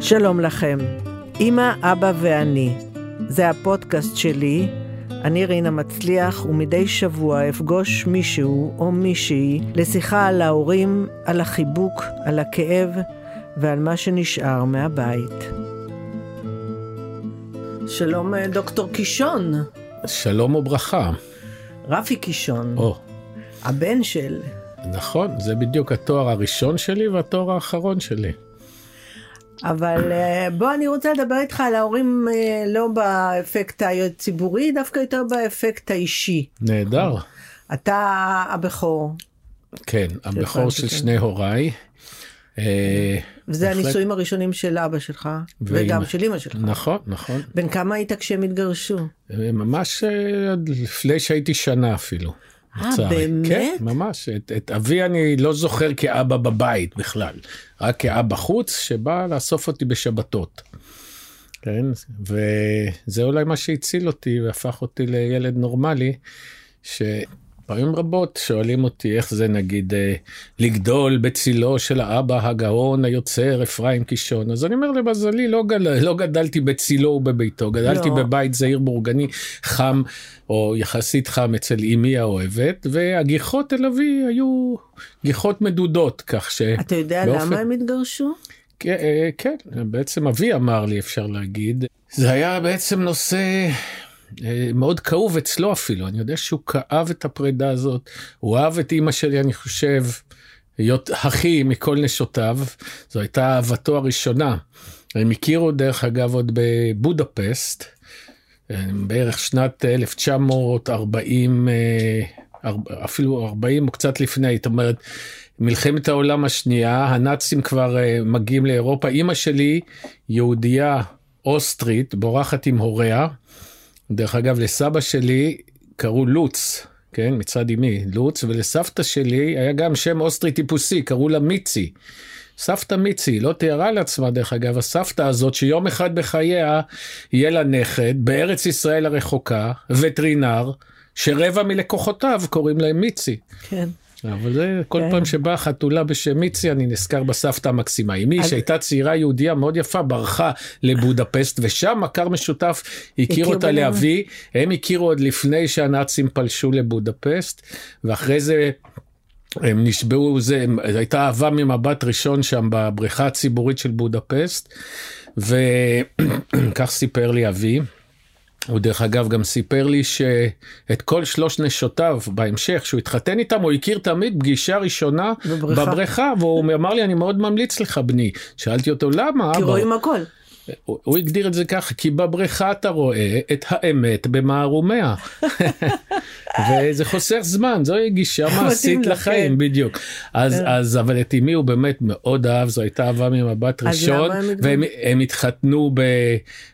שלום לכם, אמא, אבא ואני. זה הפודקאסט שלי, אני רינה מצליח, ומדי שבוע אפגוש מישהו או מישהי לשיחה על ההורים, על החיבוק, על הכאב ועל מה שנשאר מהבית. שלום דוקטור קישון. שלום וברכה. רפי קישון. או. הבן של... נכון, זה בדיוק התואר הראשון שלי והתואר האחרון שלי. אבל אה, בוא אני רוצה לדבר איתך על ההורים אה, לא באפקט הציבורי, דווקא יותר באפקט האישי. נהדר. אתה הבכור. כן, הבכור של שני הוריי. אה, וזה הנישואים הראשונים של אבא שלך, וגם של אמא שלך. נכון, נכון. בן כמה היית כשהם התגרשו? ממש לפני שהייתי שנה אפילו. אה, באמת? כן, ממש. את, את אבי אני לא זוכר כאבא בבית בכלל, רק כאבא חוץ שבא לאסוף אותי בשבתות. כן, וזה אולי מה שהציל אותי והפך אותי לילד נורמלי, ש... פעמים רבות שואלים אותי איך זה נגיד אה, לגדול בצילו של האבא הגאון היוצר אפרים קישון אז אני אומר למזלי לא, גל, לא גדלתי בצילו ובביתו גדלתי לא. בבית זעיר בורגני חם או יחסית חם אצל אמי האוהבת והגיחות אל אבי היו גיחות מדודות כך ש... אתה יודע באופן... למה הם התגרשו? כן, אה, כן בעצם אבי אמר לי אפשר להגיד זה היה בעצם נושא מאוד כאוב אצלו אפילו, אני יודע שהוא כאב את הפרידה הזאת, הוא אהב את אימא שלי, אני חושב, להיות הכי מכל נשותיו, זו הייתה אהבתו הראשונה. הם הכירו דרך אגב עוד בבודפסט, אה, בערך שנת 1940, אה, אפילו 40 או קצת לפני, זאת אומרת, מלחמת העולם השנייה, הנאצים כבר מגיעים לאירופה, אימא שלי יהודייה אוסטרית, בורחת עם הוריה. דרך אגב, לסבא שלי קראו לוץ, כן, מצד אמי, לוץ, ולסבתא שלי היה גם שם אוסטרי טיפוסי, קראו לה מיצי. סבתא מיצי לא תיארה לעצמה דרך אגב הסבתא הזאת שיום אחד בחייה יהיה לה נכד בארץ ישראל הרחוקה וטרינר שרבע מלקוחותיו קוראים להם מיצי. כן. אבל זה כל כן. פעם שבאה חתולה בשם מיצי אני נזכר בסבתא המקסימה. אמי אז... שהייתה צעירה יהודייה מאוד יפה ברחה לבודפסט ושם מכר משותף הכיר אותה לאבי הם הכירו עוד לפני שהנאצים פלשו לבודפסט ואחרי זה הם נשבעו זה הייתה אהבה ממבט ראשון שם בבריכה הציבורית של בודפסט וכך סיפר לי אבי. הוא דרך אגב גם סיפר לי שאת כל שלוש נשותיו בהמשך שהוא התחתן איתם הוא הכיר תמיד פגישה ראשונה בבריכה, בבריכה והוא אמר לי אני מאוד ממליץ לך בני. שאלתי אותו למה כי רואים הכל. הוא, הוא הגדיר את זה ככה כי בבריכה אתה רואה את האמת במערומיה וזה חוסך זמן זוהי גישה מעשית לחיים בדיוק אז כן. אז אבל את אמי הוא באמת מאוד אהב זו הייתה אהבה ממבט ראשון והם התחתנו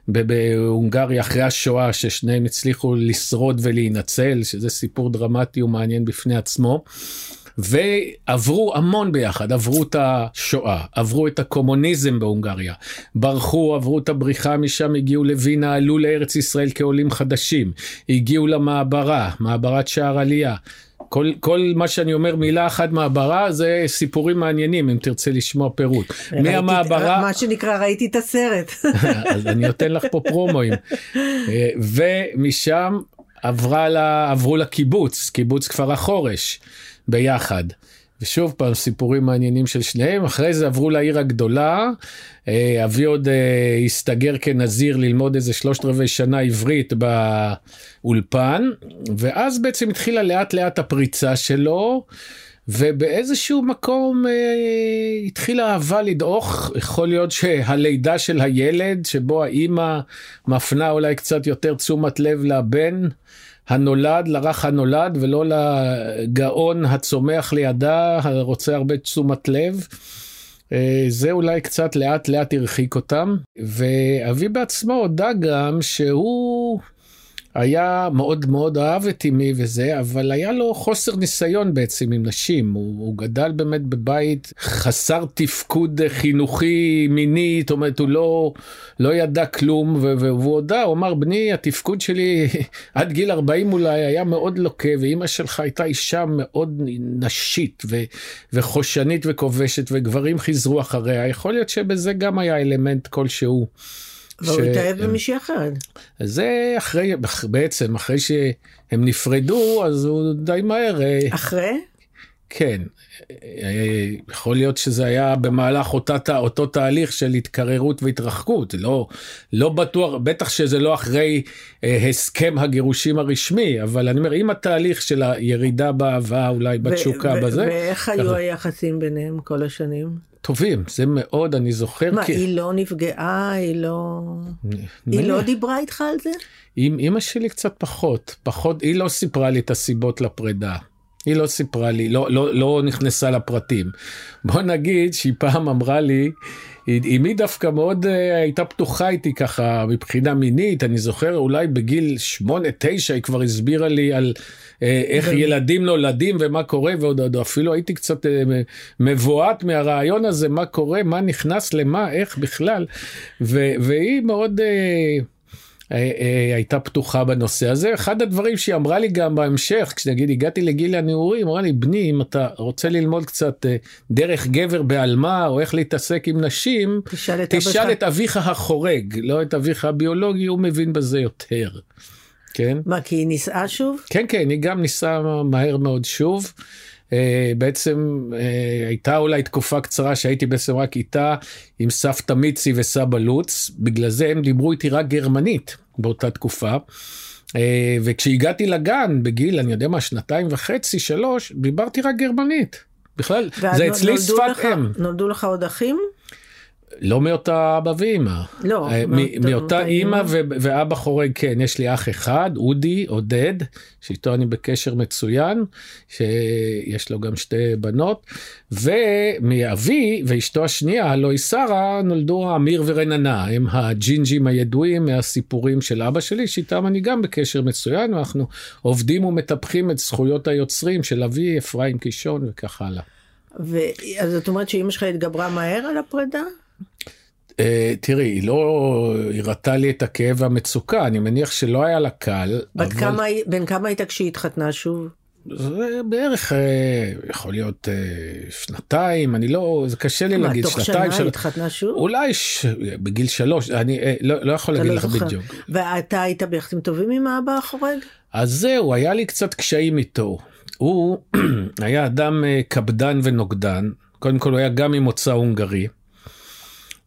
בהונגריה אחרי השואה ששניהם הצליחו לשרוד ולהינצל שזה סיפור דרמטי ומעניין בפני עצמו. ועברו המון ביחד, עברו את השואה, עברו את הקומוניזם בהונגריה, ברחו, עברו את הבריחה משם, הגיעו לווינה, עלו לארץ ישראל כעולים חדשים, הגיעו למעברה, מעברת שער עלייה. כל, כל מה שאני אומר מילה אחת מעברה זה סיפורים מעניינים אם תרצה לשמוע פירוט. מהמעברה... מה שנקרא ראיתי את הסרט. אז אני נותן לך פה פרומואים. אה, ומשם עברה לה, עברו לקיבוץ, קיבוץ כפר החורש. ביחד. ושוב פעם סיפורים מעניינים של שניהם אחרי זה עברו לעיר הגדולה אה, אבי עוד אה, הסתגר כנזיר ללמוד איזה שלושת רבעי שנה עברית באולפן ואז בעצם התחילה לאט לאט הפריצה שלו ובאיזשהו מקום אה, התחילה אהבה לדעוך יכול להיות שהלידה של הילד שבו האימא מפנה אולי קצת יותר תשומת לב לבן. הנולד לרך הנולד ולא לגאון הצומח לידה הרוצה הרבה תשומת לב. אה, זה אולי קצת לאט לאט הרחיק אותם ואבי בעצמו הודה גם שהוא היה מאוד מאוד אהב את אמי וזה, אבל היה לו חוסר ניסיון בעצם עם נשים. הוא, הוא גדל באמת בבית חסר תפקוד חינוכי מיני, זאת אומרת, הוא לא, לא ידע כלום, והוא הודה, הוא אמר, בני, התפקוד שלי עד גיל 40 אולי היה מאוד לוקה, ואימא שלך הייתה אישה מאוד נשית ו, וחושנית וכובשת, וגברים חיזרו אחריה. יכול להיות שבזה גם היה אלמנט כלשהו. והוא התאהב במישהי אחרת. זה אחרי, בעצם, אחרי שהם נפרדו, אז הוא די מהר... אה, אחרי? כן. אה, יכול להיות שזה היה במהלך אותה, אותו תהליך של התקררות והתרחקות, לא, לא בטוח, בטח שזה לא אחרי אה, הסכם הגירושים הרשמי, אבל אני אומר, אם התהליך של הירידה באהבה, אולי בתשוקה בזה. ואיך היו היחסים ביניהם כל השנים? טובים, זה מאוד, אני זוכר. מה, כי... היא לא נפגעה, היא לא... היא לא דיברה איתך על זה? עם אימא שלי קצת פחות, פחות, היא לא סיפרה לי את הסיבות לפרידה. היא לא סיפרה לי, לא, לא, לא נכנסה לפרטים. בוא נגיד שהיא פעם אמרה לי, אמי דווקא מאוד uh, הייתה פתוחה איתי ככה מבחינה מינית, אני זוכר אולי בגיל 8-9 היא כבר הסבירה לי על uh, איך ילדים נולדים ומה קורה, ועוד אפילו הייתי קצת uh, מבועת מהרעיון הזה, מה קורה, מה נכנס למה, איך בכלל, ו, והיא מאוד... אה, אה, הייתה פתוחה בנושא הזה. אחד הדברים שהיא אמרה לי גם בהמשך, כשנגיד הגעתי לגיל הנעורים, אמרה לי, בני, אם אתה רוצה ללמוד קצת אה, דרך גבר בעלמה, או איך להתעסק עם נשים, תשאל את, תשאל את אביך החורג, לא את אביך הביולוגי, הוא מבין בזה יותר. כן? מה, כי היא נישאה שוב? כן, כן, היא גם נישאה מהר מאוד שוב. Uh, בעצם uh, הייתה אולי תקופה קצרה שהייתי בעצם רק איתה עם סבתא מיצי וסבא לוץ, בגלל זה הם דיברו איתי רק גרמנית באותה תקופה. Uh, וכשהגעתי לגן בגיל, אני יודע מה, שנתיים וחצי, שלוש, דיברתי רק גרמנית. בכלל, זה אצלי שפת אם. נולדו לך עוד אחים? לא מאותה אבא ואימא. לא. אה, מאותה אימא ואבא חורג, כן, יש לי אח אחד, אודי, עודד, שאיתו אני בקשר מצוין, שיש לו גם שתי בנות, ומאבי ואשתו השנייה, הלוא היא שרה, נולדו אמיר ורננה, הם הג'ינג'ים הידועים מהסיפורים של אבא שלי, שאיתם אני גם בקשר מצוין, ואנחנו עובדים ומטפחים את זכויות היוצרים של אבי, אפרים קישון וכך הלאה. אז זאת אומרת שאימא שלך התגברה מהר על הפרידה? Uh, תראי, היא לא הראתה לי את הכאב והמצוקה, אני מניח שלא היה לה קל. בת אבל... כמה, בן כמה הייתה כשהיא התחתנה שוב? זה בערך uh, יכול להיות uh, שנתיים, אני לא, זה קשה לי להגיד, שנתיים. מה, תוך שנה היא התחתנה שוב? אולי ש... בגיל שלוש, אני לא, לא יכול להגיד לא לך בדיוק. ואתה היית ביחסים טובים עם האבא החורג? אז זהו, היה לי קצת קשיים איתו. הוא היה אדם קפדן ונוגדן, קודם כל הוא היה גם ממוצא הונגרי.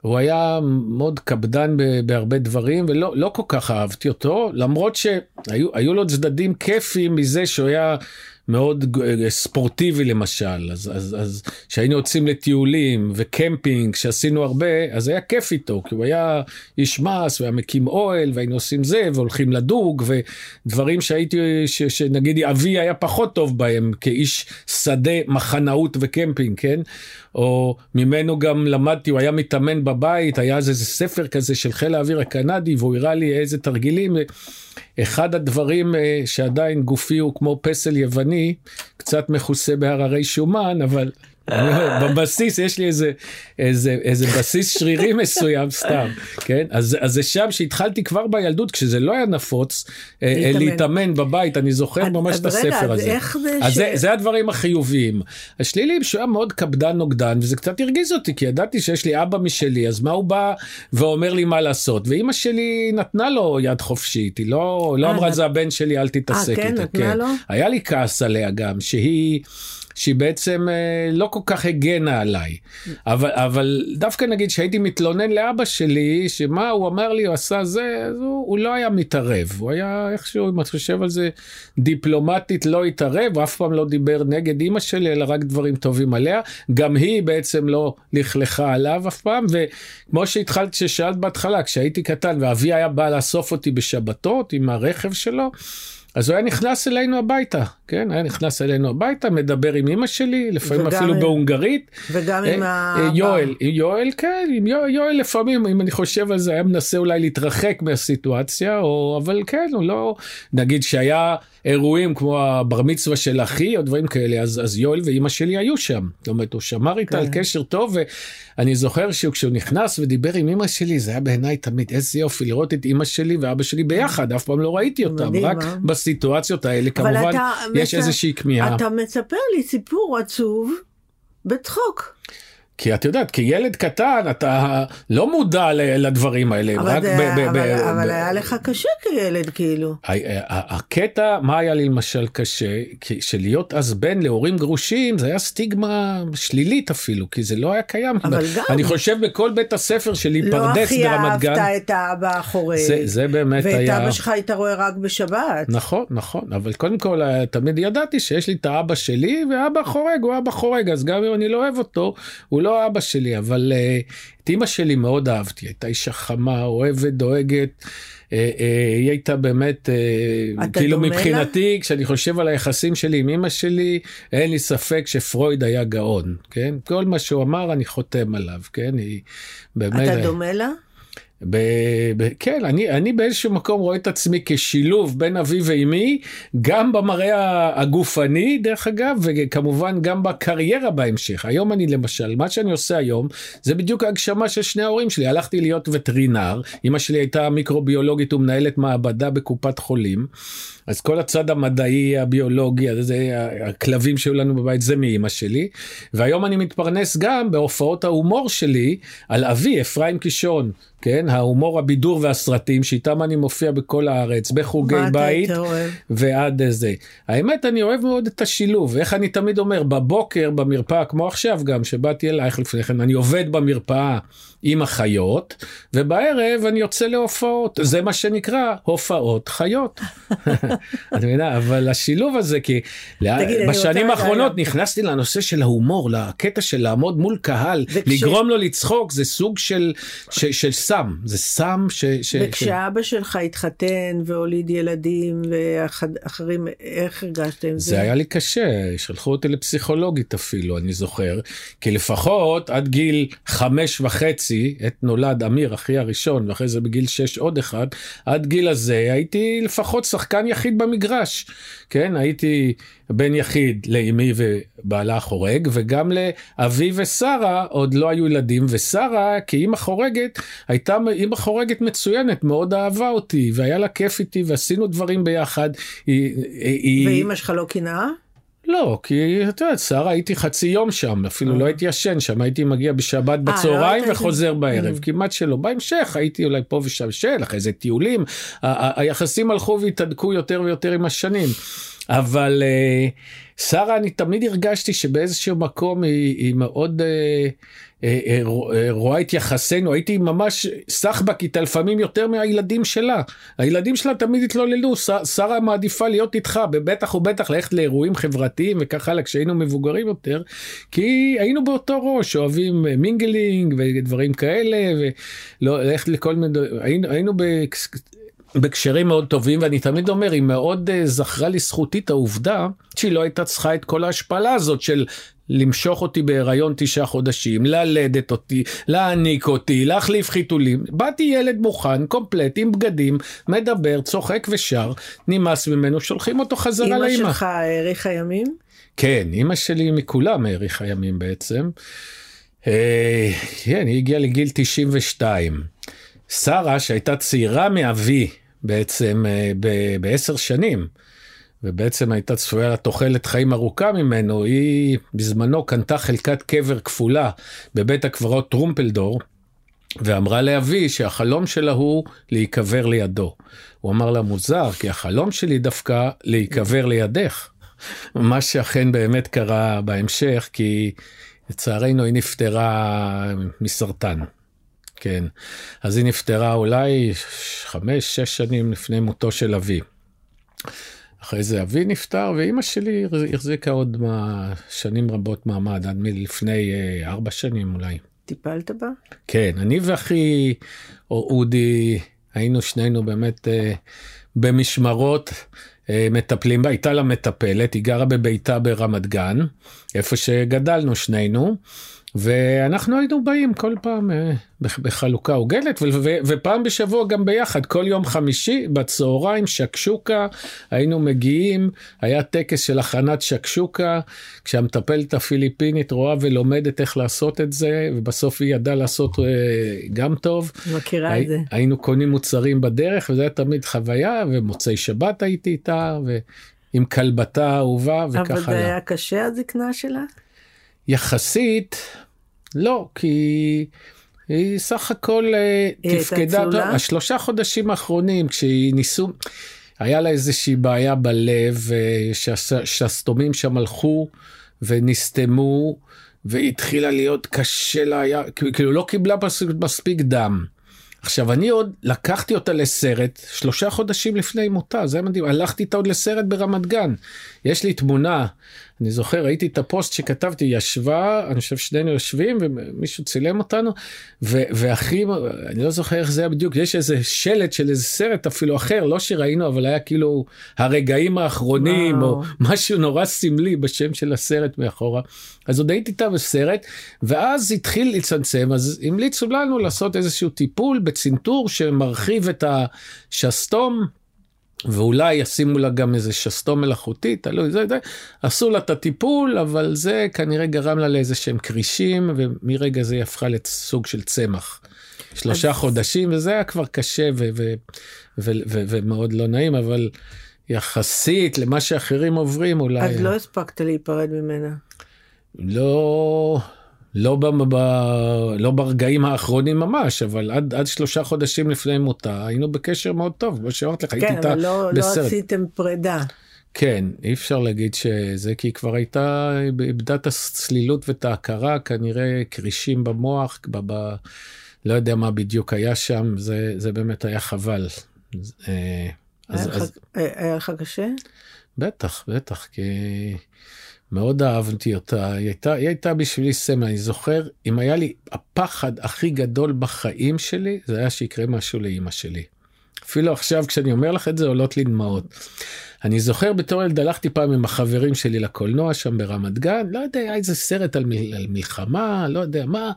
הוא היה מאוד קפדן בהרבה דברים ולא לא כל כך אהבתי אותו למרות שהיו לו צדדים כיפים מזה שהוא היה מאוד אה, ספורטיבי למשל, אז, אז, אז שהיינו יוצאים לטיולים וקמפינג שעשינו הרבה, אז היה כיף איתו, כי הוא היה איש מס והיה מקים אוהל והיינו עושים זה והולכים לדוג ודברים שהייתי, ש, שנגיד אבי היה פחות טוב בהם כאיש שדה מחנאות וקמפינג, כן? או ממנו גם למדתי, הוא היה מתאמן בבית, היה איזה ספר כזה של חיל האוויר הקנדי והוא הראה לי איזה תרגילים. אחד הדברים אה, שעדיין גופי הוא כמו פסל יווני, קצת מכוסה בהררי שומן, אבל בבסיס יש לי איזה, איזה, איזה בסיס שרירי מסוים סתם, כן? אז, אז זה שם שהתחלתי כבר בילדות, כשזה לא היה נפוץ, אה, להתאמן, להתאמן בבית, אני זוכר ממש את הספר הזה. איך זה אז ש... זה, זה הדברים החיוביים. השליליים שהוא היה מאוד קפדן נוגדן, וזה קצת הרגיז אותי, כי ידעתי שיש לי אבא משלי, אז מה הוא בא ואומר לי מה לעשות? ואימא שלי נתנה לו יד חופשית, היא לא, לא אה, אמרה, זה הבן שלי, אל תתעסק איתה. אה, כן, נתנה כן. לו? היה לי כעס עליה גם, שהיא... שהיא בעצם אה, לא כל כך הגנה עליי. אבל, אבל דווקא נגיד שהייתי מתלונן לאבא שלי, שמה הוא אמר לי, הוא עשה זה, אז הוא, הוא לא היה מתערב. הוא היה איכשהו, אם את חושב על זה, דיפלומטית לא התערב, אף פעם לא דיבר נגד אימא שלי, אלא רק דברים טובים עליה. גם היא בעצם לא לכלכה עליו אף פעם, וכמו שהתחלת, ששאלת בהתחלה, כשהייתי קטן ואבי היה בא לאסוף אותי בשבתות עם הרכב שלו, אז הוא היה נכנס אלינו הביתה, כן? היה נכנס אלינו הביתה, מדבר עם אמא שלי, לפעמים אפילו עם... בהונגרית. וגם עם ה... יואל, יואל, כן, עם יואל לפעמים, אם אני חושב על זה, היה מנסה אולי להתרחק מהסיטואציה, או, אבל כן, הוא לא, נגיד שהיה אירועים כמו הבר מצווה של אחי, או דברים כאלה, אז, אז יואל ואימא שלי היו שם. זאת אומרת, הוא שמר איתה כן. על קשר טוב, ואני זוכר שכשהוא נכנס ודיבר עם אימא שלי, זה היה בעיניי תמיד איזה יופי לראות את אימא שלי ואבא שלי ביחד, אף פעם לא ראיתי אותם, מדהים, רק אה? בסיטואציות האלה, כמובן, יש מצ... איזושהי כמיהה. אתה מספר לי סיפור עצוב בצחוק. כי את יודעת, כילד קטן אתה לא מודע לדברים האלה. אבל, זה, ב, ב, אבל, ב, אבל ב, היה לך קשה כילד כאילו. הקטע, מה היה לי למשל קשה, של להיות אז בן להורים גרושים, זה היה סטיגמה שלילית אפילו, כי זה לא היה קיים. אבל גם. אני חושב בכל בית הספר שלי, לא פרדס ברמת גן. לא הכי אהבת את האבא החורג. זה, זה באמת ואת היה... ואת אבא שלך היית רואה רק בשבת. נכון, נכון, אבל קודם כל תמיד ידעתי שיש לי את האבא שלי, ואבא חורג הוא אבא חורג, אז גם אם אני לא אוהב אותו, הוא לא לא אבא שלי, אבל uh, את אימא שלי מאוד אהבתי, הייתה אישה חמה, אוהבת, דואגת. Uh, uh, היא הייתה באמת, uh, כאילו מבחינתי, לה? כשאני חושב על היחסים שלי עם אימא שלי, אין לי ספק שפרויד היה גאון, כן? כל מה שהוא אמר, אני חותם עליו, כן? היא באמת... אתה דומה לה? ב, ב, כן, אני, אני באיזשהו מקום רואה את עצמי כשילוב בין אבי ואימי, גם במראה הגופני, דרך אגב, וכמובן גם בקריירה בהמשך. היום אני למשל, מה שאני עושה היום, זה בדיוק ההגשמה של שני ההורים שלי. הלכתי להיות וטרינר, אמא שלי הייתה מיקרוביולוגית ומנהלת מעבדה בקופת חולים. אז כל הצד המדעי, הביולוגי, זה, הכלבים שהיו לנו בבית, זה מאימא שלי. והיום אני מתפרנס גם בהופעות ההומור שלי על אבי, אפרים קישון. כן, ההומור, הבידור והסרטים, שאיתם אני מופיע בכל הארץ, בחוגי בית, ועד זה. האמת, אני אוהב מאוד את השילוב, איך אני תמיד אומר, בבוקר במרפאה, כמו עכשיו גם, שבאתי אלייך לפני כן, אני עובד במרפאה עם החיות, ובערב אני יוצא להופעות, זה מה שנקרא הופעות חיות. את מבינה, אבל השילוב הזה, כי תגיד, בשנים האחרונות נכנסתי לנושא של ההומור, לקטע של לעמוד מול קהל, וכש... לגרום לו לצחוק, זה סוג של, של, של סם, זה סם ש... ש וכשאבא ש... שלך התחתן והוליד ילדים ואחרים, איך הרגשת עם זה? זה היה לי קשה, שלחו אותי לפסיכולוגית אפילו, אני זוכר, כי לפחות עד גיל חמש וחצי, עת נולד אמיר, אחי הראשון, ואחרי זה בגיל שש עוד אחד, עד גיל הזה הייתי לפחות שחקן יחיד במגרש, כן, הייתי... בן יחיד לאמי ובעלה החורג, וגם לאבי ושרה עוד לא היו ילדים, ושרה כאימא חורגת, הייתה אימא חורגת מצוינת, מאוד אהבה אותי, והיה לה כיף איתי, ועשינו דברים ביחד. ואימא שלך לא קנאה? לא, כי את יודעת, שרה הייתי חצי יום שם, אפילו לא אה. הייתי ישן שם, הייתי מגיע בשבת אה, לא בצהריים וחוזר בערב, mm. כמעט שלא. בהמשך הייתי אולי פה ושם של, אחרי זה טיולים, היחסים הלכו והתהדקו יותר ויותר עם השנים. אבל אה, שרה, אני תמיד הרגשתי שבאיזשהו מקום היא, מאוד רואה את יחסינו, הייתי ממש סחבק איתה לפעמים יותר מהילדים שלה. הילדים שלה תמיד התלוננו, שרה מעדיפה להיות איתך, בטח ובטח ללכת לאירועים חברתיים וכך הלאה כשהיינו מבוגרים יותר, כי היינו באותו ראש, אוהבים mingling ודברים כאלה, ולא ללכת לכל מיני, היינו, היינו בקשרים מאוד טובים ואני תמיד אומר היא מאוד uh, זכרה לזכותי את העובדה שהיא לא הייתה צריכה את כל ההשפלה הזאת של למשוך אותי בהיריון תשעה חודשים, ללדת אותי, להעניק אותי, להחליף חיתולים. באתי ילד מוכן, קומפלט, עם בגדים, מדבר, צוחק ושר, נמאס ממנו, שולחים אותו חזרה לאמא. אמא שלך האריכה ימים? כן, אמא שלי מכולם האריכה ימים בעצם. אה, כן, היא הגיעה לגיל 92. שרה, שהייתה צעירה מאבי בעצם אה, בעשר שנים, ובעצם הייתה צפויה לתוחלת חיים ארוכה ממנו, היא בזמנו קנתה חלקת קבר כפולה בבית הקברות טרומפלדור, ואמרה לאבי שהחלום שלה הוא להיקבר לידו. הוא אמר לה מוזר, כי החלום שלי דווקא להיקבר לידך. מה שאכן באמת קרה בהמשך, כי לצערנו היא נפטרה מסרטן. כן. אז היא נפטרה אולי חמש, שש שנים לפני מותו של אבי. אחרי זה אבי נפטר, ואימא שלי החזיקה עוד מה, שנים רבות מעמד, עד מלפני אה, ארבע שנים אולי. טיפלת בה? כן, אני ואחי אודי היינו שנינו באמת אה, במשמרות אה, מטפלים בה, הייתה לה מטפלת, היא גרה בביתה ברמת גן, איפה שגדלנו שנינו. ואנחנו היינו באים כל פעם אה, בחלוקה עוגלת ופעם בשבוע גם ביחד כל יום חמישי בצהריים שקשוקה היינו מגיעים היה טקס של הכנת שקשוקה כשהמטפלת הפיליפינית רואה ולומדת איך לעשות את זה ובסוף היא ידעה לעשות אה, גם טוב. מכירה הי, את זה. היינו קונים מוצרים בדרך וזה היה תמיד חוויה ומוצאי שבת הייתי איתה ועם כלבתה האהובה וככה. אבל זה היה קשה הזקנה שלה? יחסית, לא, כי היא סך הכל אה, היא תפקדה, טוב, השלושה חודשים האחרונים כשהיא ניסו, היה לה איזושהי בעיה בלב, אה, שהסתומים שם הלכו ונסתמו, והתחילה להיות קשה לה, היה, כאילו לא קיבלה מספיק דם. עכשיו אני עוד לקחתי אותה לסרט שלושה חודשים לפני מותה זה מדהים. הלכתי איתה עוד לסרט ברמת גן. יש לי תמונה אני זוכר ראיתי את הפוסט שכתבתי ישבה אני חושב שנינו יושבים ומישהו צילם אותנו והכי אני לא זוכר איך זה היה בדיוק יש איזה שלט של איזה סרט אפילו אחר לא שראינו אבל היה כאילו הרגעים האחרונים וואו. או משהו נורא סמלי בשם של הסרט מאחורה אז עוד הייתי איתה בסרט ואז התחיל לצמצם אז המליצו לנו לעשות איזשהו טיפול בצנתור שמרחיב את השסתום ואולי ישימו לה גם איזה שסתום מלאכותי, תלוי, זה, זה, עשו לה את הטיפול, אבל זה כנראה גרם לה לאיזה שהם כרישים, ומרגע זה היא הפכה לסוג של צמח. שלושה אז... חודשים, וזה היה כבר קשה ו- ו- ו- ו- ומאוד לא נעים, אבל יחסית למה שאחרים עוברים אולי... אז לא הספקת להיפרד ממנה. לא... לא, ב, ב, לא ברגעים האחרונים ממש, אבל עד, עד שלושה חודשים לפני מותה היינו בקשר מאוד טוב, כמו שאמרתי לך, כן, הייתי איתה לא, בסרט. כן, אבל לא עשיתם פרידה. כן, אי אפשר להגיד שזה כי היא כבר הייתה, איבדה את הצלילות ואת ההכרה, כנראה כרישים במוח, ב, ב, לא יודע מה בדיוק היה שם, זה, זה באמת היה חבל. אה, היה לך קשה? בטח, בטח, כי... מאוד אהבתי אותה, היא הייתה, היא הייתה בשבילי סמל, אני זוכר, אם היה לי הפחד הכי גדול בחיים שלי, זה היה שיקרה משהו לאימא שלי. אפילו עכשיו כשאני אומר לך את זה עולות לי דמעות. אני זוכר בתור ילד הלכתי פעם עם החברים שלי לקולנוע שם ברמת גן, לא יודע, היה איזה סרט על, מ- על מלחמה, לא יודע מה,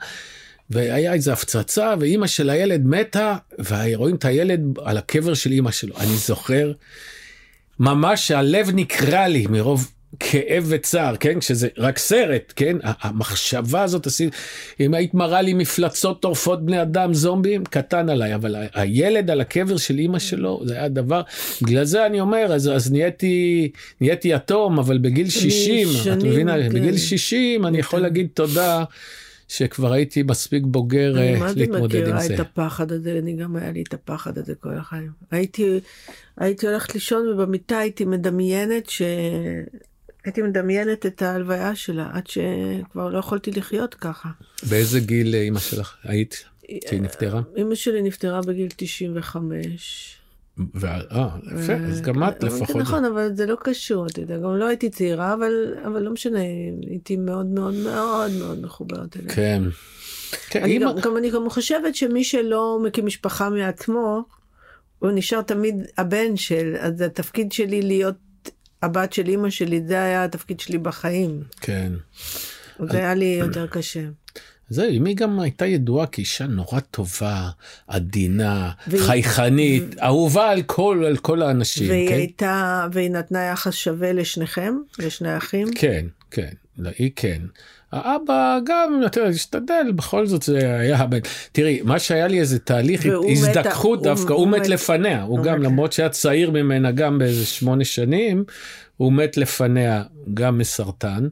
והיה איזה הפצצה, ואימא של הילד מתה, ורואים את הילד על הקבר של אימא שלו. אני זוכר, ממש הלב נקרע לי מרוב כאב וצער, כן? כשזה רק סרט, כן? המחשבה הזאת, אם היית מראה לי מפלצות טורפות בני אדם, זומבים, קטן עליי, אבל הילד על הקבר של אימא שלו, זה היה דבר, בגלל זה אני אומר, אז, אז נהייתי, נהייתי יתום, אבל בגיל 60, את מבינה? כן. בגיל 60 אני יכול. להגיד תודה. שכבר הייתי מספיק בוגר להתמודד עם זה. אני מה זה מכירה את הפחד הזה, אני גם היה לי את הפחד הזה כל החיים. הייתי, הייתי הולכת לישון ובמיטה הייתי מדמיינת ש... הייתי מדמיינת את ההלוויה שלה עד שכבר לא יכולתי לחיות ככה. באיזה גיל אימא שלך היית? שהיא נפטרה? אימא שלי נפטרה בגיל 95. אה, יפה, אז גם את לפחות. נכון, אבל זה לא קשור, אתה יודע, גם לא הייתי צעירה, אבל, אבל לא משנה, הייתי מאוד מאוד מאוד מאוד מחוברת אליה. כן. כן גם, אני גם חושבת שמי שלא מקים משפחה מעצמו, הוא נשאר תמיד הבן של, אז התפקיד שלי להיות הבת של אימא שלי, זה היה התפקיד שלי בחיים. כן. זה היה לי יותר קשה. זהו, אמי גם הייתה ידועה כאישה נורא טובה, עדינה, חייכנית, אהובה על כל, על כל האנשים. והיא כן? הייתה, והיא נתנה יחס שווה לשניכם, לשני אחים? כן, כן, לא, היא כן. האבא גם יותר השתדל בכל זאת זה היה הבן תראי מה שהיה לי איזה תהליך הזדככות מת, דווקא הוא, הוא מת לפניה הוא, הוא גם מת. למרות שהיה צעיר ממנה גם באיזה שמונה שנים הוא מת לפניה גם מסרטן.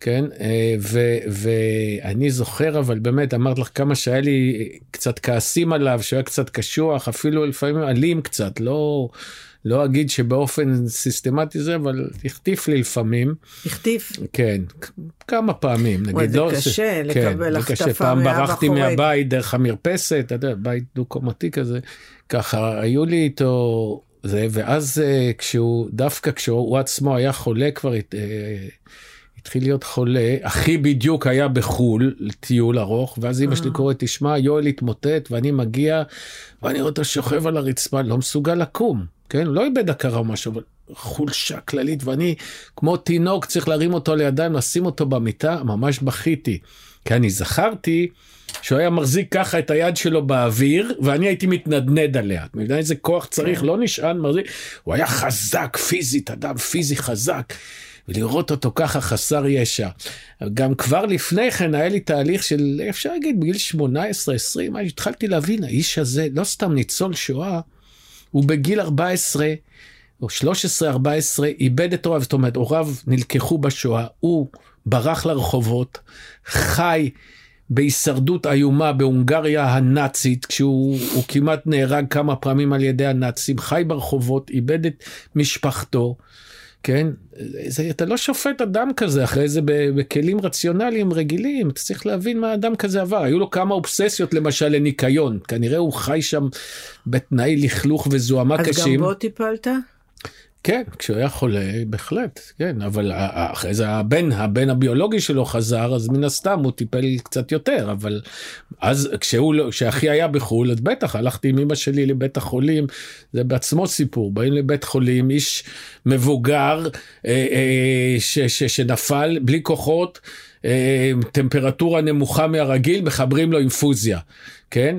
כן אה, ו, ואני זוכר אבל באמת אמרת לך כמה שהיה לי קצת כעסים עליו שהוא היה קצת קשוח אפילו לפעמים אלים קצת לא לא אגיד שבאופן סיסטמטי זה, אבל החטיף לי לפעמים. החטיף? כן, כמה פעמים, נגיד. זה לא, קשה ש... כן, לקבל החטפה פעם ברחתי מהבית דרך המרפסת, אתה יודע, בית דו-קומתי כזה, ככה, היו לי איתו זה, ואז אה, כשהוא, דווקא כשהוא עצמו היה חולה כבר, אה, התחיל להיות חולה, אחי בדיוק היה בחו"ל, לטיול ארוך, ואז אמא שלי אה. קוראת, תשמע, יואל התמוטט, ואני מגיע, ואני רואה אותו שוכב על הרצפה, לא מסוגל לקום. כן? לא איבד הכרה או משהו, אבל חולשה כללית, ואני כמו תינוק צריך להרים אותו לידיים, לשים אותו במיטה, ממש בכיתי. כי אני זכרתי שהוא היה מחזיק ככה את היד שלו באוויר, ואני הייתי מתנדנד עליה. אתה מבין איזה כוח צריך? כן. לא נשען, מחזיק. הוא היה חזק פיזית, אדם פיזי חזק. ולראות אותו ככה חסר ישע. גם כבר לפני כן היה לי תהליך של, אפשר להגיד, בגיל 18-20, התחלתי להבין, האיש הזה לא סתם ניצול שואה, הוא בגיל 14 או 13-14 איבד את הוריו, זאת אומרת, הוריו נלקחו בשואה, הוא ברח לרחובות, חי בהישרדות איומה בהונגריה הנאצית, כשהוא כמעט נהרג כמה פעמים על ידי הנאצים, חי ברחובות, איבד את משפחתו. כן? זה, אתה לא שופט אדם כזה אחרי זה בכלים רציונליים רגילים, אתה צריך להבין מה אדם כזה עבר. היו לו כמה אובססיות למשל לניקיון, כנראה הוא חי שם בתנאי לכלוך וזוהמה קשים. אז גם בו טיפלת? כן, כשהוא היה חולה, בהחלט, כן, אבל אחרי זה הבן, הבן הביולוגי שלו חזר, אז מן הסתם הוא טיפל קצת יותר, אבל אז כשהוא, לא, כשאחי היה בחו"ל, אז בטח, הלכתי עם אמא שלי לבית החולים, זה בעצמו סיפור, באים לבית חולים, איש מבוגר אה, אה, ש, ש, שנפל בלי כוחות, אה, טמפרטורה נמוכה מהרגיל, מחברים לו אינפוזיה, כן?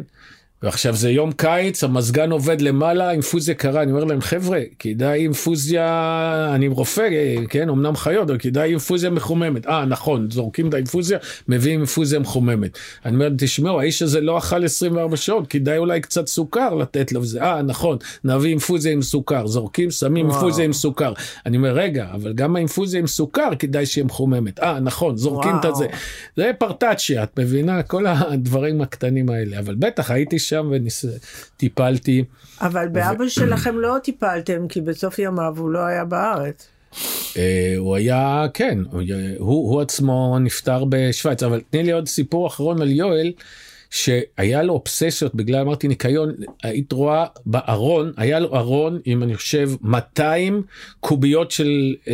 ועכשיו זה יום קיץ, המזגן עובד למעלה, אינפוזיה קרה, אני אומר להם, חבר'ה, כדאי אינפוזיה, אני רופא, כן, אמנם חיות, אבל כדאי אינפוזיה מחוממת. אה, נכון, זורקים את האינפוזיה, מביאים אינפוזיה מחוממת. אני אומר, תשמעו, האיש הזה לא אכל 24 שעות, כדאי אולי קצת סוכר לתת לו וזה. אה, נכון, נביא אינפוזיה עם סוכר, זורקים, שמים וואו. אינפוזיה עם סוכר. אני אומר, רגע, אבל גם האינפוזיה עם סוכר, כדאי שיהיה מחוממת. אה, נכון, זורקים וואו. את זה. זה פרטאצ'יה, את מבינה? כל הדברים הקטנים האלה. אבל בטח, הייתי שם וטיפלתי. אבל באבא ו... שלכם לא טיפלתם, כי בסוף ימיו הוא לא היה בארץ. Uh, הוא היה, כן, הוא, הוא עצמו נפטר בשוויץ, אבל תני לי עוד סיפור אחרון על יואל, שהיה לו אובססיות בגלל, אמרתי ניקיון, היית רואה בארון, היה לו ארון עם אני חושב 200 קוביות של uh,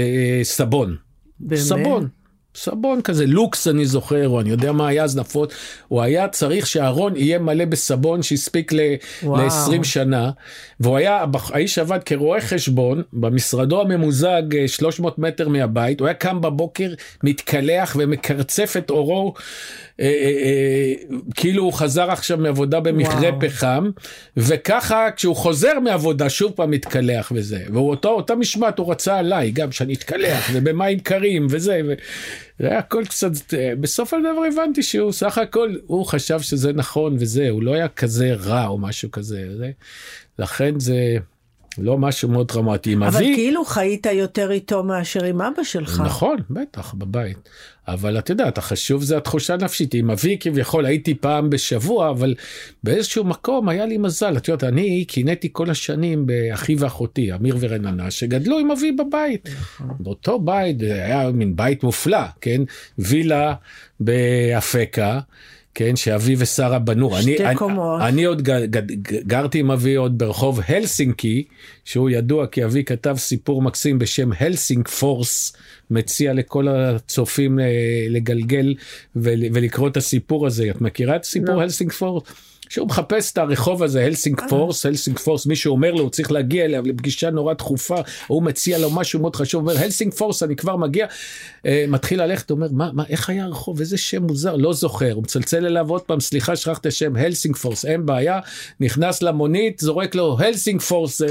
סבון. באמת? סבון. סבון כזה לוקס אני זוכר או אני יודע מה היה זנפות הוא היה צריך שהארון יהיה מלא בסבון שהספיק ל-20 שנה. והוא היה האיש עבד כרואה חשבון במשרדו הממוזג 300 אה, מטר מהבית. הוא היה קם בבוקר מתקלח ומקרצף את אורו אה, אה, אה, כאילו הוא חזר עכשיו מעבודה במכרה פחם וככה כשהוא חוזר מעבודה שוב פעם מתקלח וזה ואותו אותה משמעת הוא רצה עליי גם שאני אתקלח ובמים קרים וזה. זה היה הכל קצת בסוף הדבר הבנתי שהוא סך הכל הוא חשב שזה נכון וזה הוא לא היה כזה רע או משהו כזה זה, לכן זה לא משהו מאוד דרמטי. אבל אבי... כאילו חיית יותר איתו מאשר עם אבא שלך. נכון, בטח, בבית. אבל את יודעת, החשוב זה התחושה הנפשית. עם אבי כביכול הייתי פעם בשבוע, אבל באיזשהו מקום היה לי מזל. את יודעת, אני קינאתי כל השנים באחי ואחותי, אמיר ורננה, שגדלו עם אבי בבית. באותו בית, היה מין בית מופלא, כן? וילה באפקה. כן, שאבי ושרה בנו. שתי אני, קומות. אני, אני עוד ג, ג, ג, גרתי עם אבי עוד ברחוב הלסינקי, שהוא ידוע כי אבי כתב סיפור מקסים בשם הלסינק פורס, מציע לכל הצופים אה, לגגל ולקרוא את הסיפור הזה. את מכירה את סיפור לא. הלסינק פורס? שהוא מחפש את הרחוב הזה הלסינג אה. פורס הלסינג פורס מישהו אומר לו הוא צריך להגיע אליו לפגישה נורא דחופה הוא מציע לו משהו מאוד חשוב אומר הלסינג פורס אני כבר מגיע. אה, מתחיל ללכת אומר מה, מה איך היה הרחוב? איזה שם מוזר. לא זוכר הוא מצלצל אליו עוד פעם סליחה שכח את השם הלסינג פורס אין בעיה. נכנס למונית זורק לו הלסינג פורס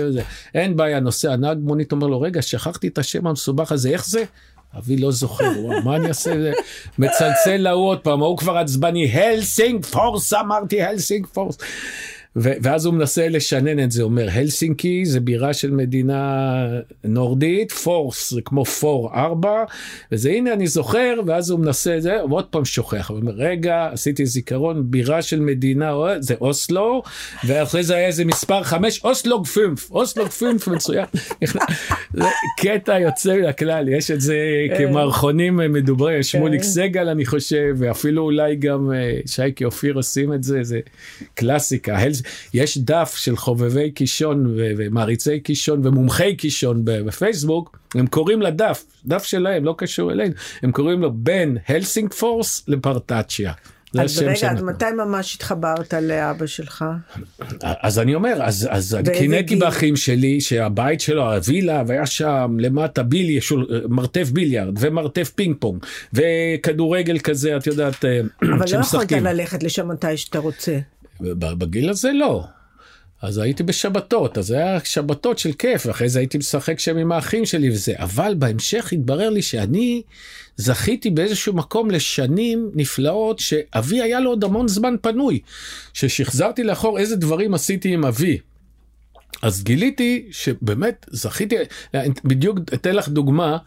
אין בעיה נוסע נהג מונית אומר לו רגע שכחתי את השם המסובך הזה איך זה אבי לא זוכר, מה אני אעשה? מצלצל להוא עוד פעם, ההוא כבר עצבני, הלסינג פורס, אמרתי הלסינג פורס. ואז הוא מנסה לשנן את זה, אומר הלסינקי זה בירה של מדינה נורדית, פורס זה כמו פור ארבע, וזה הנה אני זוכר, ואז הוא מנסה את זה, ועוד פעם שוכח, הוא אומר רגע, עשיתי זיכרון, בירה של מדינה, זה אוסלו, ואחרי זה היה איזה מספר חמש, אוסלוג פינף, אוסלוג פינף מצוין. זה קטע יוצא מן הכלל, יש את זה כן. כמערכונים מדוברים, שמוליק כן. סגל אני חושב, ואפילו אולי גם אה, שייקי אופיר עושים את זה, זה קלאסיקה. יש דף של חובבי קישון ומעריצי קישון ומומחי קישון בפייסבוק, הם קוראים לדף, דף שלהם, לא קשור אלינו, הם קוראים לו בין הלסינג פורס לפרטצ'יה. זה אז רגע, אז מתי ממש התחברת לאבא שלך? אז אני אומר, אז, אז אני קינאתי? באחים שלי, שהבית שלו, הווילה, והיה שם למטה בילי, שול, מרתף ביליארד, ומרתף פינג פונג, וכדורגל כזה, את יודעת, אה, אבל לא יכולת שמשחקים. ללכת לשם מתי שאתה רוצה. בגיל הזה לא. אז הייתי בשבתות, אז היה שבתות של כיף, ואחרי זה הייתי משחק שם עם האחים שלי וזה, אבל בהמשך התברר לי שאני זכיתי באיזשהו מקום לשנים נפלאות, שאבי היה לו עוד המון זמן פנוי, ששחזרתי לאחור איזה דברים עשיתי עם אבי. אז גיליתי שבאמת זכיתי, בדיוק אתן לך דוגמה,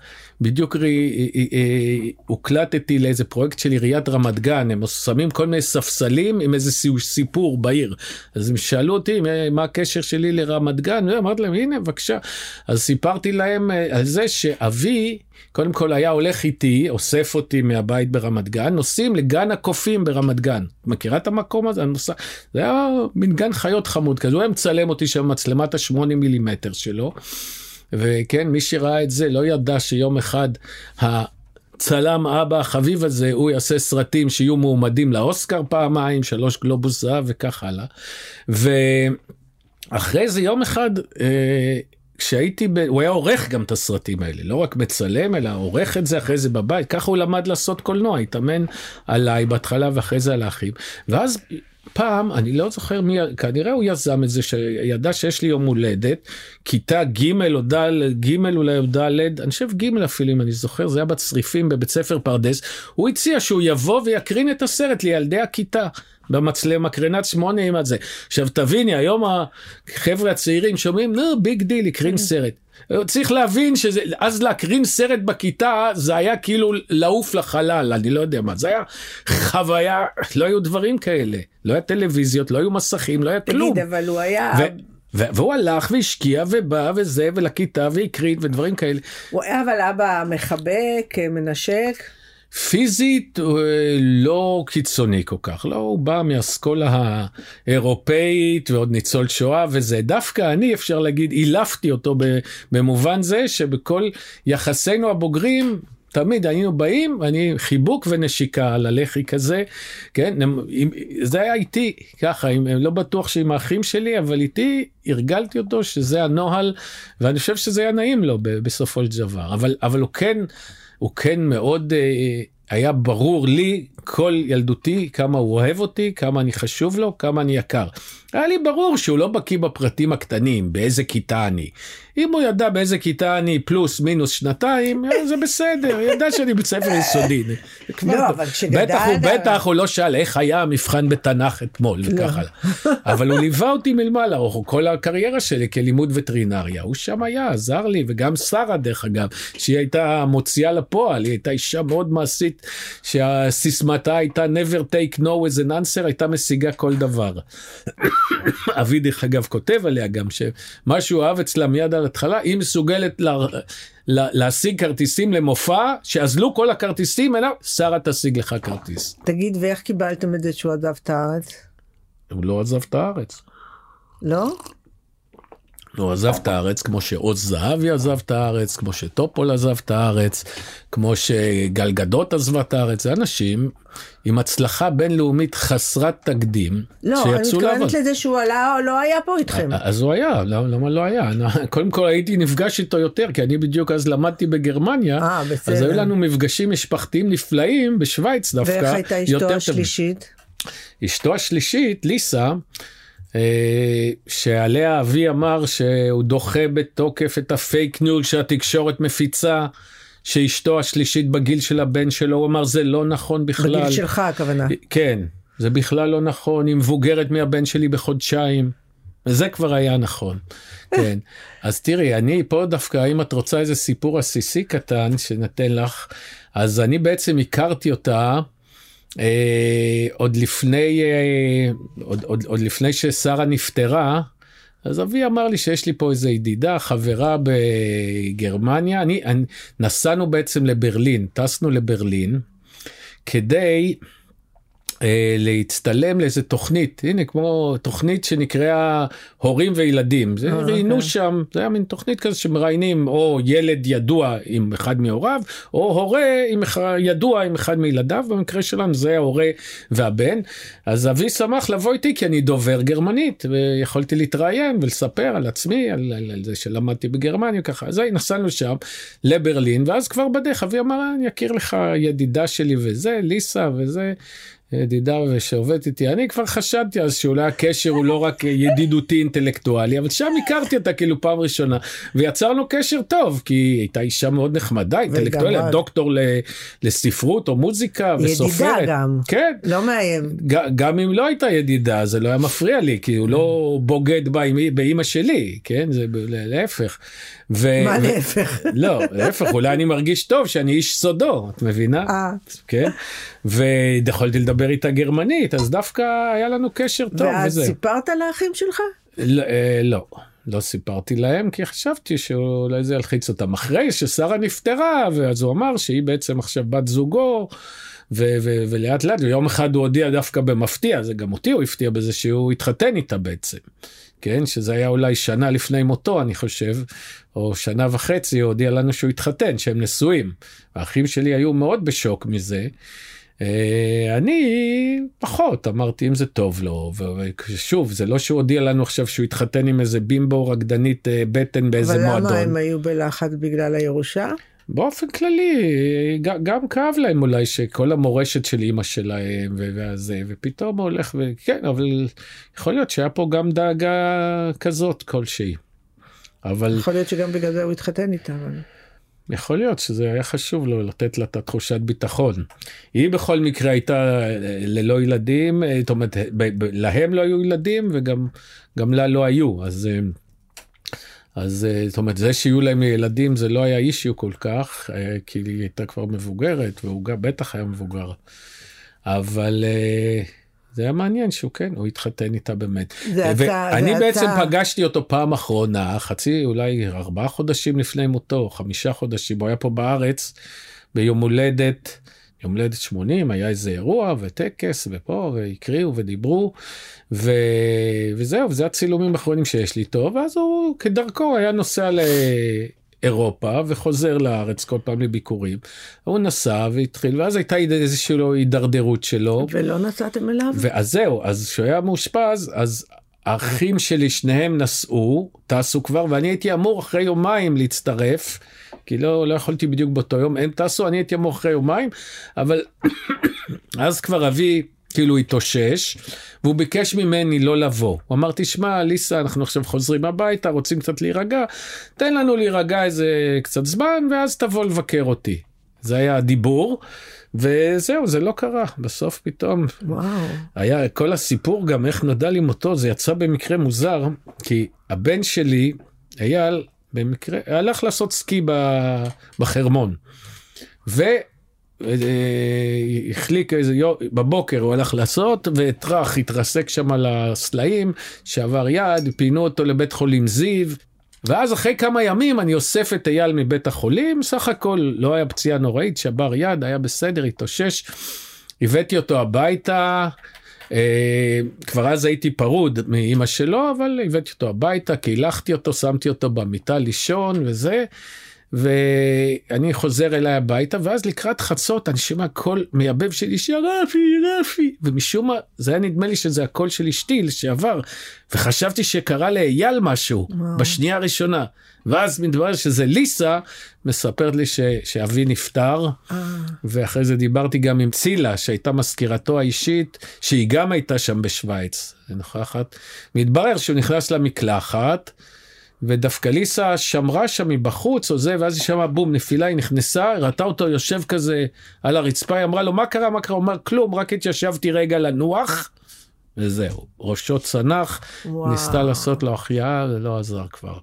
בדיוק רי, אה, אה, הוקלטתי לאיזה פרויקט של עיריית רמת גן, הם שמים כל מיני ספסלים עם איזה סי- סיפור בעיר. אז הם שאלו אותי "מה- הקשר שלי לרמת גן, ואמרתי להם הנה בבקשה. אז סיפרתי להם אה, על זה שאבי קודם כל היה הולך איתי, אוסף אותי מהבית ברמת גן, נוסעים לגן הקופים ברמת גן. מכירה את המקום הזה? נוסע, זה היה מין גן חיות חמוד כזה, הוא היה מצלם אותי שם מצלמת השמונה מילימטר שלו. וכן, מי שראה את זה לא ידע שיום אחד הצלם אבא החביב הזה, הוא יעשה סרטים שיהיו מועמדים לאוסקר פעמיים, שלוש גלובוס זהב וכך הלאה. ואחרי זה יום אחד, אה, כשהייתי, ב... הוא היה עורך גם את הסרטים האלה, לא רק מצלם, אלא עורך את זה אחרי זה בבית, ככה הוא למד לעשות קולנוע, התאמן עליי בהתחלה ואחרי זה על האחים. ואז פעם, אני לא זוכר מי, כנראה הוא יזם את זה, שידע שיש לי יום הולדת, כיתה ג' או ד', ג' אולי או ד', אני חושב ג' אפילו אם אני זוכר, זה היה בצריפים בבית ספר פרדס, הוא הציע שהוא יבוא ויקרין את הסרט לילדי הכיתה. במצלמה מקרנת שמונה עם זה. עכשיו תביני, היום החבר'ה הצעירים שומעים, נו, big deal, הקרין סרט. צריך להבין שזה, אז להקרין סרט בכיתה זה היה כאילו לעוף לחלל, אני לא יודע מה, זה היה חוויה, לא היו דברים כאלה. לא היה טלוויזיות, לא היו מסכים, לא היה כלום. תגיד, אבל הוא היה... ו- והוא הלך והשקיע ובא וזה ולכיתה והקרין ודברים כאלה. הוא היה אבל אבא מחבק, מנשק. פיזית הוא, אה, לא קיצוני כל כך, לא, הוא בא מאסכולה האירופאית ועוד ניצול שואה וזה, דווקא אני אפשר להגיד אילפתי אותו במובן זה שבכל יחסינו הבוגרים תמיד היינו באים, אני חיבוק ונשיקה על הלחי כזה, כן, זה היה איתי ככה, עם, לא בטוח שעם האחים שלי, אבל איתי הרגלתי אותו שזה הנוהל, ואני חושב שזה היה נעים לו בסופו של דבר, אבל, אבל הוא כן, הוא כן מאוד אה, היה ברור לי כל ילדותי כמה הוא אוהב אותי, כמה אני חשוב לו, כמה אני יקר. היה לי ברור שהוא לא בקיא בפרטים הקטנים, באיזה כיתה אני. אם הוא ידע באיזה כיתה אני פלוס מינוס שנתיים, אה, זה בסדר, ידע שאני בית ספר יסודי. לא. אבל כשגדלת- בטח הוא, בטח הוא לא שאל איך היה המבחן בתנ"ך אתמול וככה. אבל הוא ליווה אותי מלמעלה, או כל הקריירה שלי כלימוד וטרינריה, הוא שם היה, עזר לי, וגם שרה דרך אגב, שהיא הייתה מוציאה לפועל, היא הייתה אישה מאוד מעשית, שהסיסמתה הייתה never take no as an answer, הייתה משיגה כל דבר. אבי דרך אגב כותב עליה גם שמה שהוא אהב אצלה מיד על התחלה, היא מסוגלת לה, לה, להשיג כרטיסים למופע, שאזלו כל הכרטיסים אליו, שרה תשיג לך כרטיס. תגיד, ואיך קיבלתם את זה שהוא עזב את הארץ? הוא לא עזב את הארץ. לא? הוא עזב את הארץ כמו שעוז זהבי עזב את הארץ, כמו שטופול עזב את הארץ, כמו שגל גדות עזבה את הארץ, זה אנשים עם הצלחה בינלאומית חסרת תקדים, לא, אני שיצאו לעבוד. מתכוונת לזה שהוא עלה, לא היה פה איתכם. אז הוא היה, למה למה לא היה? אני- קודם כל הייתי נפגש איתו יותר, כי אני בדיוק אז למדתי בגרמניה, אה, אז. היו לנו מפגשים משפחתיים נפלאים בשוויץ דווקא. ואיך הייתה אשתו. השלישית? אשתו השלישית, ליסה, שעליה אבי אמר שהוא דוחה בתוקף את הפייק ניוז שהתקשורת מפיצה, שאשתו השלישית בגיל של הבן שלו, הוא אמר זה לא נכון בכלל. בגיל שלך הכוונה. כן, זה בכלל לא נכון, היא מבוגרת מהבן שלי בחודשיים. וזה כבר היה נכון, כן. אז תראי, אני פה דווקא, אם את רוצה איזה סיפור עסיסי קטן שנתן לך, אז אני בעצם הכרתי אותה אה, עוד לפני, אה, עוד, עוד, עוד לפני ששרה נפטרה, אז אבי אמר לי שיש לי פה איזה ידידה, חברה בגרמניה, אני, אני, נסענו בעצם לברלין, טסנו לברלין, כדי אה, להצטלם לאיזה תוכנית, הנה כמו תוכנית שנקראה הורים וילדים, זה אה, ראיינו אוקיי. שם, זה היה מין תוכנית כזה שמראיינים או ילד ידוע עם אחד מהוריו, או הורה עם אחד, ידוע עם אחד מילדיו, במקרה שלנו זה ההורה והבן, אז אבי שמח לבוא איתי כי אני דובר גרמנית, ויכולתי להתראיין ולספר על עצמי, על, על, על זה שלמדתי בגרמניה ככה, אז נסענו שם לברלין, ואז כבר בדרך אבי אמר, אני אכיר לך ידידה שלי וזה, ליסה וזה. ידידה שעובדת איתי, אני כבר חשבתי אז שאולי הקשר הוא לא רק ידידותי אינטלקטואלי, אבל שם הכרתי אותה כאילו פעם ראשונה, ויצרנו קשר טוב, כי היא הייתה אישה מאוד נחמדה, אינטלקטואלית. דוקטור ל, לספרות או מוזיקה וסופרת. ידידה גם. כן. לא מאיים. גם אם לא הייתה ידידה זה לא היה מפריע לי כי הוא לא בוגד באימא שלי כן זה להפך. ו- מה להפך? לא להפך אולי אני מרגיש טוב שאני איש סודו את מבינה אה. כן ויכולתי לדבר איתה גרמנית אז דווקא היה לנו קשר טוב ואז וזה סיפרת לאחים שלך? לא, אה, לא. לא סיפרתי להם כי חשבתי שאולי זה ילחיץ אותם אחרי ששרה נפטרה ואז הוא אמר שהיא בעצם עכשיו בת זוגו ו- ו- ולאט לאט ויום אחד הוא הודיע דווקא במפתיע זה גם אותי הוא הפתיע בזה שהוא התחתן איתה בעצם. כן שזה היה אולי שנה לפני מותו אני חושב או שנה וחצי הוא הודיע לנו שהוא התחתן שהם נשואים. האחים שלי היו מאוד בשוק מזה. אה, אני פחות אמרתי אם זה טוב לו ושוב זה לא שהוא הודיע לנו עכשיו שהוא התחתן עם איזה בימבו רקדנית אה, בטן באיזה אבל מועדון. למה הם היו בלחץ בגלל הירושה? באופן כללי ג- גם כאב להם אולי שכל המורשת של אימא שלהם ו- והזה ופתאום הוא הולך וכן אבל יכול להיות שהיה פה גם דאגה כזאת כלשהי. אבל יכול להיות שגם בגלל זה הוא התחתן איתה. אבל... יכול להיות שזה היה חשוב לו לתת לה את התחושת ביטחון. היא בכל מקרה הייתה אה, ללא ילדים, אה, זאת אומרת, להם לא היו ילדים וגם גם לה לא היו, אז, אה, אז אה, זאת אומרת, זה שיהיו להם ילדים זה לא היה אישיו כל כך, אה, כי היא הייתה כבר מבוגרת והוא גם בטח היה מבוגר. אבל אה, זה היה מעניין שהוא כן, הוא התחתן איתה באמת. זה אתה, ואני זה בעצם אתה. פגשתי אותו פעם אחרונה, חצי, אולי ארבעה חודשים לפני מותו, חמישה חודשים, הוא היה פה בארץ ביום הולדת, יום הולדת 80, היה איזה אירוע וטקס ופה, והקריאו ודיברו, ו... וזהו, וזה הצילומים האחרונים שיש לי איתו, ואז הוא כדרכו היה נוסע ל... אירופה וחוזר לארץ כל פעם לביקורים. הוא נסע והתחיל ואז הייתה איזושהי הידרדרות שלו. ולא נסעתם אליו? ואז זהו, אז כשהוא היה מאושפז, אז האחים שלי שניהם נסעו, טסו כבר, ואני הייתי אמור אחרי יומיים להצטרף, כי לא, לא יכולתי בדיוק באותו יום, הם טסו, אני הייתי אמור אחרי יומיים, אבל אז כבר אבי כאילו התאושש, והוא ביקש ממני לא לבוא. הוא אמר, תשמע, ליסה, אנחנו עכשיו חוזרים הביתה, רוצים קצת להירגע, תן לנו להירגע איזה קצת זמן, ואז תבוא לבקר אותי. זה היה הדיבור, וזהו, זה לא קרה. בסוף פתאום וואו. היה כל הסיפור גם איך נודע לי מותו, זה יצא במקרה מוזר, כי הבן שלי, אייל, במקרה, הלך לעשות סקי בחרמון. ו... אה, איזה יום, בבוקר הוא הלך לעשות וטראח התרסק שם על הסלעים, שעבר יד, פינו אותו לבית חולים זיו. ואז אחרי כמה ימים אני אוסף את אייל מבית החולים, סך הכל לא היה פציעה נוראית, שבר יד, היה בסדר, התאושש. הבאתי אותו הביתה, כבר אז הייתי פרוד מאימא שלו, אבל הבאתי אותו הביתה, קילחתי אותו, שמתי אותו במיטה לישון וזה. ואני חוזר אליי הביתה ואז לקראת חצות אני שומע קול מייבב של אישי רפי רפי ומשום מה זה היה נדמה לי שזה הקול של אשתי לשעבר וחשבתי שקרה לאייל משהו וואו. בשנייה הראשונה ואז מתברר שזה ליסה מספרת לי ש, שאבי נפטר אה, ואחרי זה דיברתי גם עם צילה שהייתה מזכירתו האישית שהיא גם הייתה שם בשוויץ נוכחת מתברר שהוא נכנס למקלחת. ודווקא ליסה שמרה שם מבחוץ או זה ואז היא שמעה בום נפילה היא נכנסה ראתה אותו יושב כזה על הרצפה היא אמרה לו מה קרה מה קרה הוא אמר כלום רק התיישבתי רגע לנוח וזהו ראשו צנח וואו. ניסתה לעשות לו החייאה זה לא עזר כבר.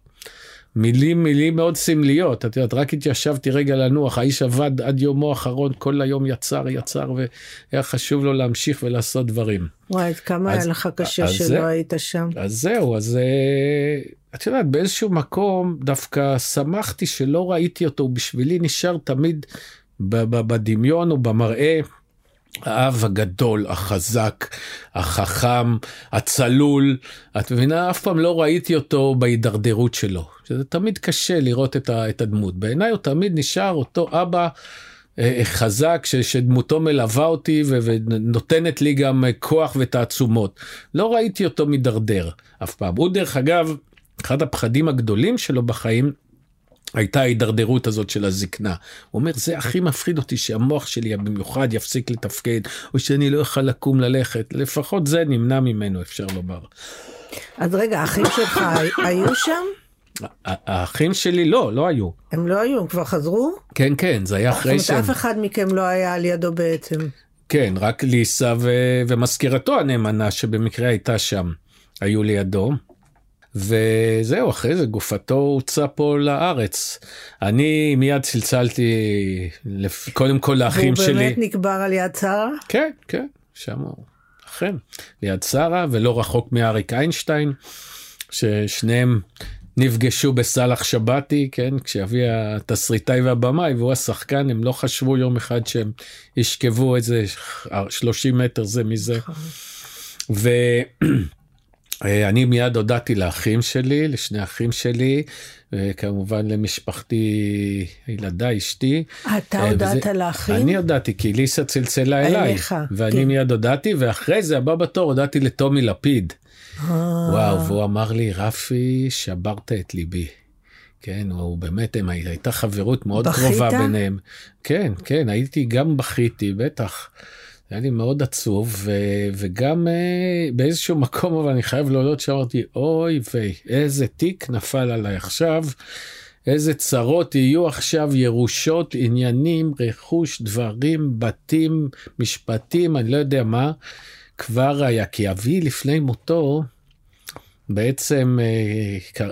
מילים מילים מאוד סמליות את יודעת רק התיישבתי רגע לנוח האיש עבד עד יומו האחרון כל היום יצר יצר והיה חשוב לו להמשיך ולעשות דברים. וואי, כמה אז- היה לך קשה אז שלא זה- היית שם. אז זהו, אז אה, את יודעת, באיזשהו מקום דווקא שמחתי שלא ראיתי אותו, הוא בשבילי נשאר תמיד בדמיון או במראה האב הגדול, החזק, החכם, הצלול, את מבינה? אף פעם לא ראיתי אותו בהידרדרות שלו. שזה תמיד קשה לראות את, הדמות. בעיניי הוא תמיד נשאר אותו אבא אה, חזק ש, שדמותו מלווה אותי ונותנת לי גם כוח ותעצומות. לא ראיתי אותו מידרדר אף פעם. הוא דרך אגב, אחד הפחדים הגדולים שלו בחיים הייתה ההידרדרות הזאת של הזקנה. הוא אומר, זה הכי מפחיד אותי שהמוח שלי במיוחד יפסיק לתפקד, או שאני לא אוכל לקום ללכת. לפחות זה נמנע ממנו, אפשר לומר. אז רגע, האחים שלך היו שם? האחים שלי לא, לא היו. הם לא היו, הם כבר חזרו? כן, כן, זה היה אחרי שהם... זאת אומרת, אף אחד מכם לא היה על ידו בעצם. כן, רק ליסה ו... ומזכירתו הנאמנה שבמקרה הייתה שם, היו לידו. וזהו, אחרי זה גופתו הוצא פה לארץ. אני מיד צלצלתי, קודם כל לאחים שלי. והוא באמת נקבר על יד שרה? כן, כן, שם הוא, אכן, ליד שרה, ולא רחוק מאריק איינשטיין, ששניהם נפגשו בסאלח שבתי, כן, כשאבי התסריטאי והבמאי והוא השחקן, הם לא חשבו יום אחד שהם ישכבו איזה 30 מטר זה מזה. נכון. ואני מיד הודעתי לאחים שלי, לשני אחים שלי, וכמובן למשפחתי, ילדיי, אשתי. אתה אה, הודעת לאחים? אני הודעתי, כי ליסה צלצלה אליי. אליך. ואני כן. מיד הודעתי, ואחרי זה, הבא בתור, הודעתי לטומי לפיד. וואו, והוא אמר לי, רפי, שברת את ליבי. כן, הוא באמת, הם, הייתה חברות מאוד בכית? קרובה ביניהם. כן, כן, הייתי, גם בכיתי, בטח. היה לי מאוד עצוב, ו, וגם uh, באיזשהו מקום, אבל אני חייב להודות שאמרתי, אוי ויי, איזה תיק נפל עליי עכשיו, איזה צרות יהיו עכשיו, ירושות, עניינים, רכוש, דברים, בתים, משפטים, אני לא יודע מה. כבר היה, כי אבי לפני מותו, בעצם, אה,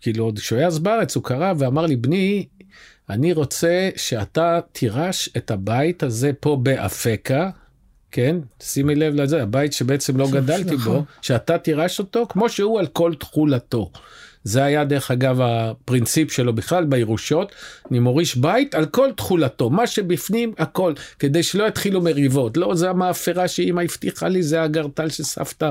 כאילו, עוד כשהוא היה אז בארץ, הוא קרא ואמר לי, בני, אני רוצה שאתה תירש את הבית הזה פה באפקה, כן? שימי לב לזה, הבית שבעצם לא גדלתי בו, שאתה תירש אותו כמו שהוא על כל תכולתו. זה היה דרך אגב הפרינציפ שלו בכלל בירושות, אני מוריש בית על כל תכולתו, מה שבפנים הכל, כדי שלא יתחילו מריבות. לא, זה המאפרה שאימא הבטיחה לי, זה הגרטל שסבתא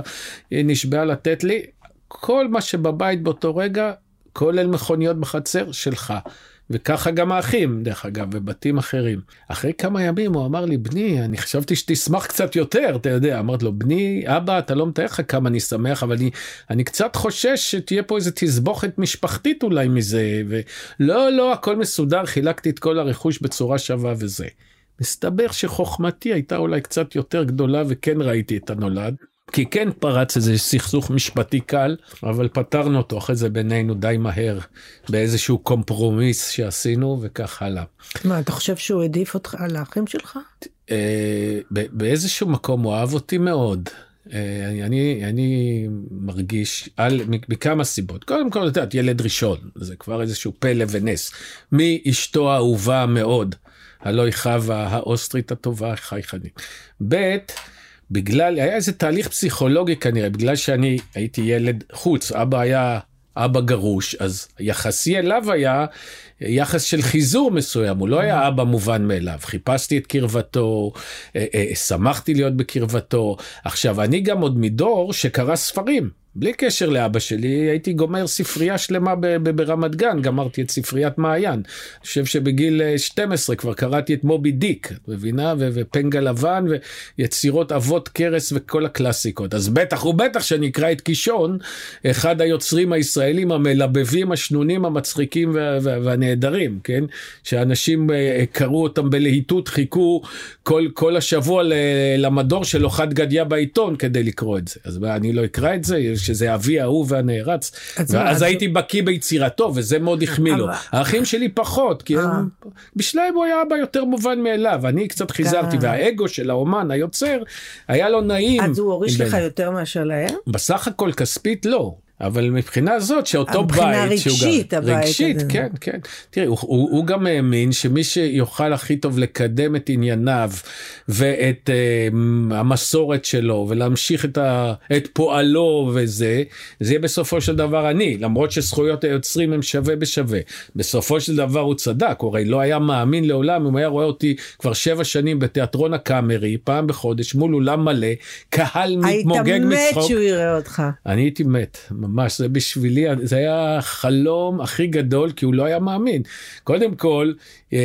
אה, נשבעה לתת לי. כל מה שבבית באותו רגע, כולל מכוניות בחצר, שלך. וככה גם האחים, דרך אגב, בבתים אחרים. אחרי כמה ימים הוא אמר לי, בני, אני חשבתי שתשמח קצת יותר, אתה יודע. אמרתי לו, בני, אבא, אתה לא מתאר לך כמה אני שמח, אבל אני, אני קצת חושש שתהיה פה איזה תסבוכת משפחתית אולי מזה, ולא, לא, הכל מסודר, חילקתי את כל הרכוש בצורה שווה וזה. מסתבר שחוכמתי הייתה אולי קצת יותר גדולה וכן ראיתי את הנולד. כי כן פרץ איזה סכסוך משפטי קל, אבל פתרנו אותו אחרי זה בינינו די מהר, באיזשהו compromise שעשינו וכך הלאה. מה, אתה חושב שהוא העדיף אותך על האחים שלך? אה, באיזשהו מקום הוא אהב אותי מאוד. אה, אני, אני מרגיש על, מכמה סיבות. קודם כל, את יודעת, ילד ראשון, זה כבר איזשהו פלא ונס. מאשתו האהובה מאוד, הלא היא חווה האוסטרית הטובה, חי חנית. ב', בגלל, היה איזה תהליך פסיכולוגי כנראה, בגלל שאני הייתי ילד חוץ, אבא היה אבא גרוש, אז יחסי אליו היה יחס של חיזור מסוים, הוא לא היה אבא מובן מאליו. חיפשתי את קרבתו, אה, אה, שמחתי להיות בקרבתו. עכשיו, אני גם עוד מדור שקרא ספרים. בלי קשר לאבא שלי, הייתי גומר ספרייה שלמה ברמת גן, גמרתי את ספריית מעיין. אני חושב שבגיל 12 אה, כבר קראתי את מובי דיק, מבינה? ופנגה לבן, ויצירות אבות קרס וכל הקלאסיקות. אז בטח ובטח שאני אקרא את קישון, אחד היוצרים הישראלים המלבבים, השנונים, המצחיקים והנהדרים, כן? שאנשים אה, קראו אותם בלהיטות, חיכו כל, כל השבוע למדור של אוחד גדיה בעיתון כדי לקרוא את זה. אז אני לא אקרא את זה? שזה אבי האהוב והנערץ, ואז הייתי בקיא ביצירתו, וזה מאוד החמיא לו. האחים שלי פחות, כי אה. בשלהם הוא היה אבא יותר מובן מאליו, אני קצת חיזרתי, והאגו של האומן, היוצר, היה לו נעים. אז הוא הוריש לך יותר מאשר להם? בסך הכל כספית לא. אבל מבחינה זאת שאותו מבחינה בית שהוא רגשית, גם הבית רגשית הזה. כן כן תראי הוא, הוא, הוא גם האמין שמי שיוכל הכי טוב לקדם את ענייניו ואת uh, המסורת שלו ולהמשיך את, ה, את פועלו וזה זה יהיה בסופו של דבר אני למרות שזכויות היוצרים הם שווה בשווה בסופו של דבר הוא צדק הוא הרי לא היה מאמין לעולם אם הוא היה רואה אותי כבר שבע שנים בתיאטרון הקאמרי פעם בחודש מול אולם מלא קהל היית מתמוגג מת מצחוק. שהוא יראה אותך. אני הייתי מת, ממש, זה בשבילי, זה היה החלום הכי גדול, כי הוא לא היה מאמין. קודם כל, אה,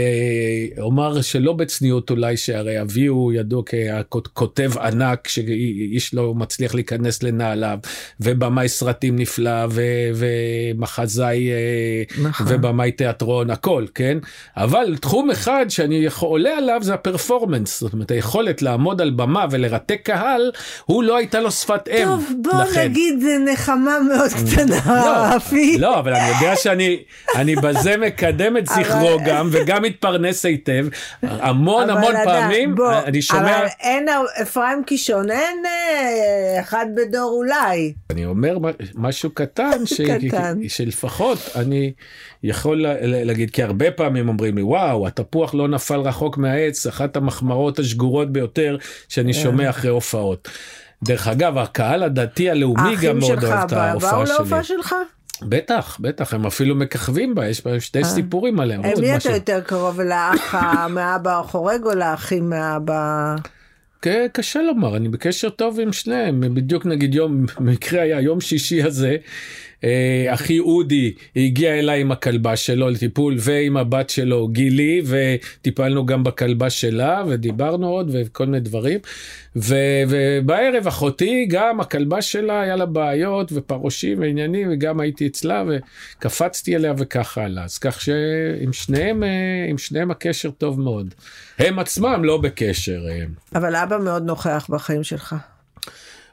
אומר שלא בצניעות אולי, שהרי אבי הוא ידוע ככותב ענק, שאיש לא מצליח להיכנס לנעליו, ובמאי סרטים נפלא, ו- ומחזאי, אה, נכון. ובמאי תיאטרון, הכל, כן? אבל תחום אחד שאני יכול, עולה עליו זה הפרפורמנס, זאת אומרת, היכולת לעמוד על במה ולרתק קהל, הוא לא הייתה לו שפת אם. טוב, בוא לכן. נגיד נחמה מאוד קטנה, רפי. לא, אבל אני יודע שאני אני בזה מקדם את זכרו גם, וגם מתפרנס היטב. המון המון פעמים, אני שומע, אבל אין אפרים קישון, אין אה, אחד בדור אולי. אני אומר משהו קטן. שלפחות אני יכול לה- להגיד, כי הרבה פעמים אומרים לי, וואו, התפוח לא נפל רחוק מהעץ, אחת המחמרות השגורות ביותר שאני כן. שומע אחרי הופעות. דרך אגב, הקהל הדתי הלאומי גם האחים מאוד שלך אוהב את ההופעה באו שלי. להופעה שלך? בטח, בטח, הם אפילו מככבים בה, יש בהם שתי סיפורים עליהם. אה, מי אתה. יותר קרוב, לאח מאבא החורג או לאחים מאבא... ק- קשה לומר, אני בקשר טוב עם שניהם, בדיוק נגיד יום, מקרה היה יום שישי הזה, אה, אחי אודי הגיע אליי עם הכלבה שלו לטיפול ועם הבת שלו גילי וטיפלנו גם בכלבה שלה ודיברנו עוד וכל מיני דברים ו, ובערב אחותי גם הכלבה שלה היה לה בעיות ופרושים ועניינים וגם הייתי אצלה וקפצתי אליה וככה הלאה אז כך שעם שניהם אה, עם שניהם הקשר טוב מאוד הם עצמם לא בקשר. אה, אבל אבא מאוד נוכח בחיים שלך.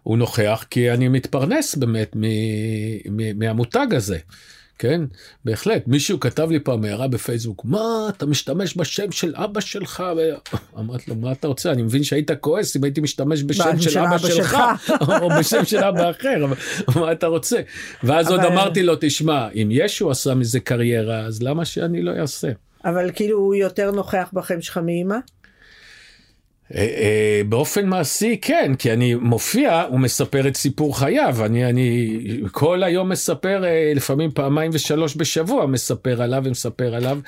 הוא נוכח כי אני מתפרנס באמת מ- מ- מהמותג הזה. כן, בהחלט. מישהו כתב לי פעם הערה בפייסבוק, מה, אתה משתמש בשם של אבא שלך? אמרתי לו, מה אתה רוצה? אני מבין שהיית כועס אם הייתי משתמש בשם של אבא שלך, או בשם של אבא אחר, אבל מה אתה רוצה? ואז עוד אמרתי לו, תשמע, אם ישו עשה מזה קריירה, אז למה שאני לא אעשה? אבל כאילו הוא יותר נוכח בחיים שלך מאמא? אה, אה, באופן מעשי כן כי אני מופיע ומספר את סיפור חייו אני אני כל היום מספר אה, לפעמים פעמיים ושלוש בשבוע מספר עליו ומספר עליו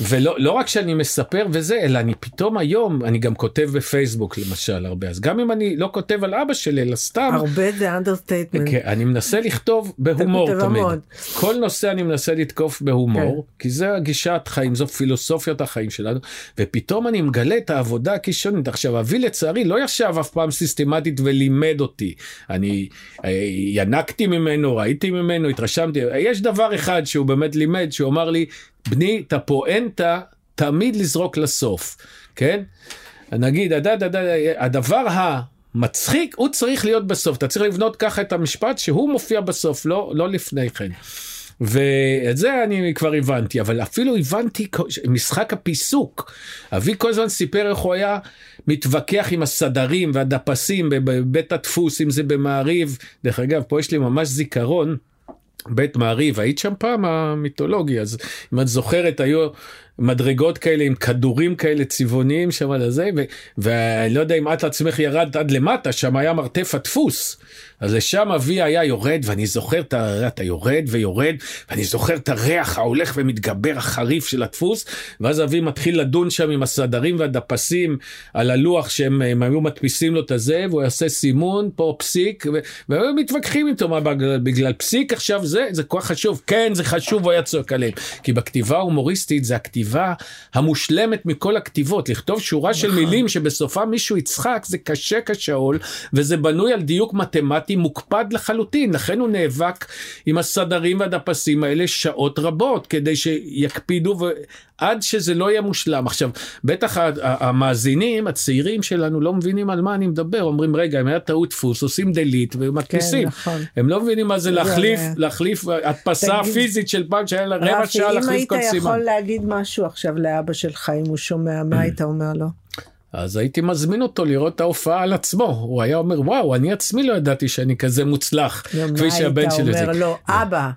ולא לא רק שאני מספר וזה אלא אני פתאום היום אני גם כותב בפייסבוק למשל הרבה אז גם אם אני לא כותב על אבא שלי אלא סתם הרבה זה understatement. כן, אני מנסה לכתוב בהומור תמיד. המון. כל נושא אני מנסה לתקוף בהומור, כי זה הגישת חיים, זו פילוסופיית החיים שלנו, ופתאום אני מגלה את העבודה הכישרונית. עכשיו, אבי לצערי לא ישב אף פעם סיסטמטית ולימד אותי. אני אה, ינקתי ממנו, ראיתי ממנו, התרשמתי. יש דבר אחד שהוא באמת לימד, שהוא אמר לי, בני, את הפואנטה תמיד לזרוק לסוף, כן? נגיד, הד- הד- הד- הדבר המצחיק, הוא צריך להיות בסוף. אתה צריך לבנות ככה את המשפט שהוא מופיע בסוף, לא, לא לפני כן. ואת זה אני כבר הבנתי, אבל אפילו הבנתי משחק הפיסוק. אבי כל הזמן סיפר איך הוא היה מתווכח עם הסדרים והדפסים בבית הדפוס, אם זה במעריב. דרך אגב, פה יש לי ממש זיכרון. בית מעריב, היית שם פעם המיתולוגי, אז אם את זוכרת היו מדרגות כאלה עם כדורים כאלה צבעוניים שם על הזה, ואני לא יודע אם את לעצמך ירדת עד למטה, שם היה מרתף הדפוס. אז לשם אבי היה יורד, ואני זוכר את ה... אתה יורד ויורד, ואני זוכר את הריח ההולך ומתגבר החריף של הדפוס, ואז אבי מתחיל לדון שם עם הסדרים והדפסים על הלוח שהם הם היו מדפיסים לו את הזה, והוא יעשה סימון, פה פסיק, ו- והיו מתווכחים איתו, מה בגלל, בגלל פסיק עכשיו זה, זה כל כך חשוב, כן זה חשוב, הוא היה צועק עליהם. כי בכתיבה ההומוריסטית זה הכתיבה המושלמת מכל הכתיבות, לכתוב שורה של מילים שבסופה מישהו יצחק, זה קשה כשאול, וזה בנוי על דיוק מתמטי מוקפד לחלוטין, לכן הוא נאבק עם הסדרים והדפסים האלה שעות רבות, כדי שיקפידו ו... עד שזה לא יהיה מושלם. עכשיו, בטח המאזינים הצעירים שלנו לא מבינים על מה אני מדבר, אומרים רגע, אם היה טעות דפוס, עושים delete ומדפיסים. נכון. הם לא מבינים מה זה להחליף, זה- להחליף הדפסה פיזית של פעם שהיה לה רבע רפי, שעה אם להחליף היית כל יכול סימן. להגיד משהו עכשיו לאבא שלך, אם הוא שומע, מה היית אומר לו? אז הייתי מזמין אותו לראות את ההופעה על עצמו. הוא היה אומר, וואו, אני עצמי לא ידעתי שאני כזה מוצלח, כפי שהבן שלי. מה היית אומר לו, אבא.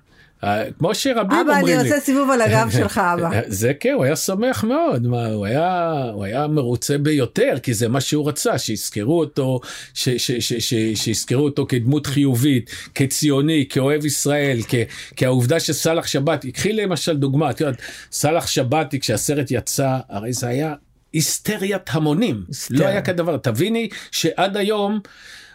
אה, כמו שרבים אומרים לי. אבא, אני עושה סיבוב על הגב שלך, אבא. זה כן, הוא היה שמח מאוד, מה, הוא, היה, הוא היה מרוצה ביותר, כי זה מה שהוא רצה, שיזכרו אותו, ש, ש, ש, ש, שיזכרו אותו כדמות חיובית, כציוני, כאוהב ישראל, כ, כעובדה שסאלח שבתי, קחי למשל דוגמה, את יודעת, סאלח שבתי, כשהסרט יצא, הרי זה היה היסטריית המונים, היסטר. לא היה כדבר, תביני שעד היום,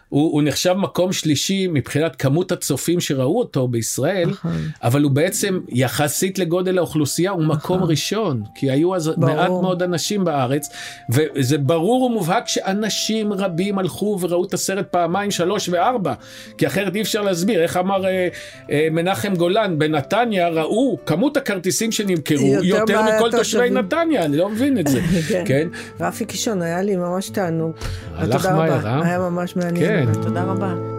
הוא, הוא נחשב מקום שלישי מבחינת כמות הצופים שראו אותו בישראל, נכון. אבל הוא בעצם יחסית לגודל האוכלוסייה הוא מקום נכון. ראשון, כי היו אז ברור. מעט מאוד אנשים בארץ, וזה ברור ומובהק שאנשים רבים הלכו וראו את הסרט פעמיים, שלוש וארבע, כי אחרת אי אפשר להסביר, איך אמר אה, אה, מנחם גולן, בנתניה ראו כמות הכרטיסים שנמכרו יותר, יותר מכל תושבי נתניה, אני לא מבין את זה, כן. כן? רפי קישון, היה לי ממש תענוג. הלך מהר, אה? היה ממש מעניין. כן. תודה רבה.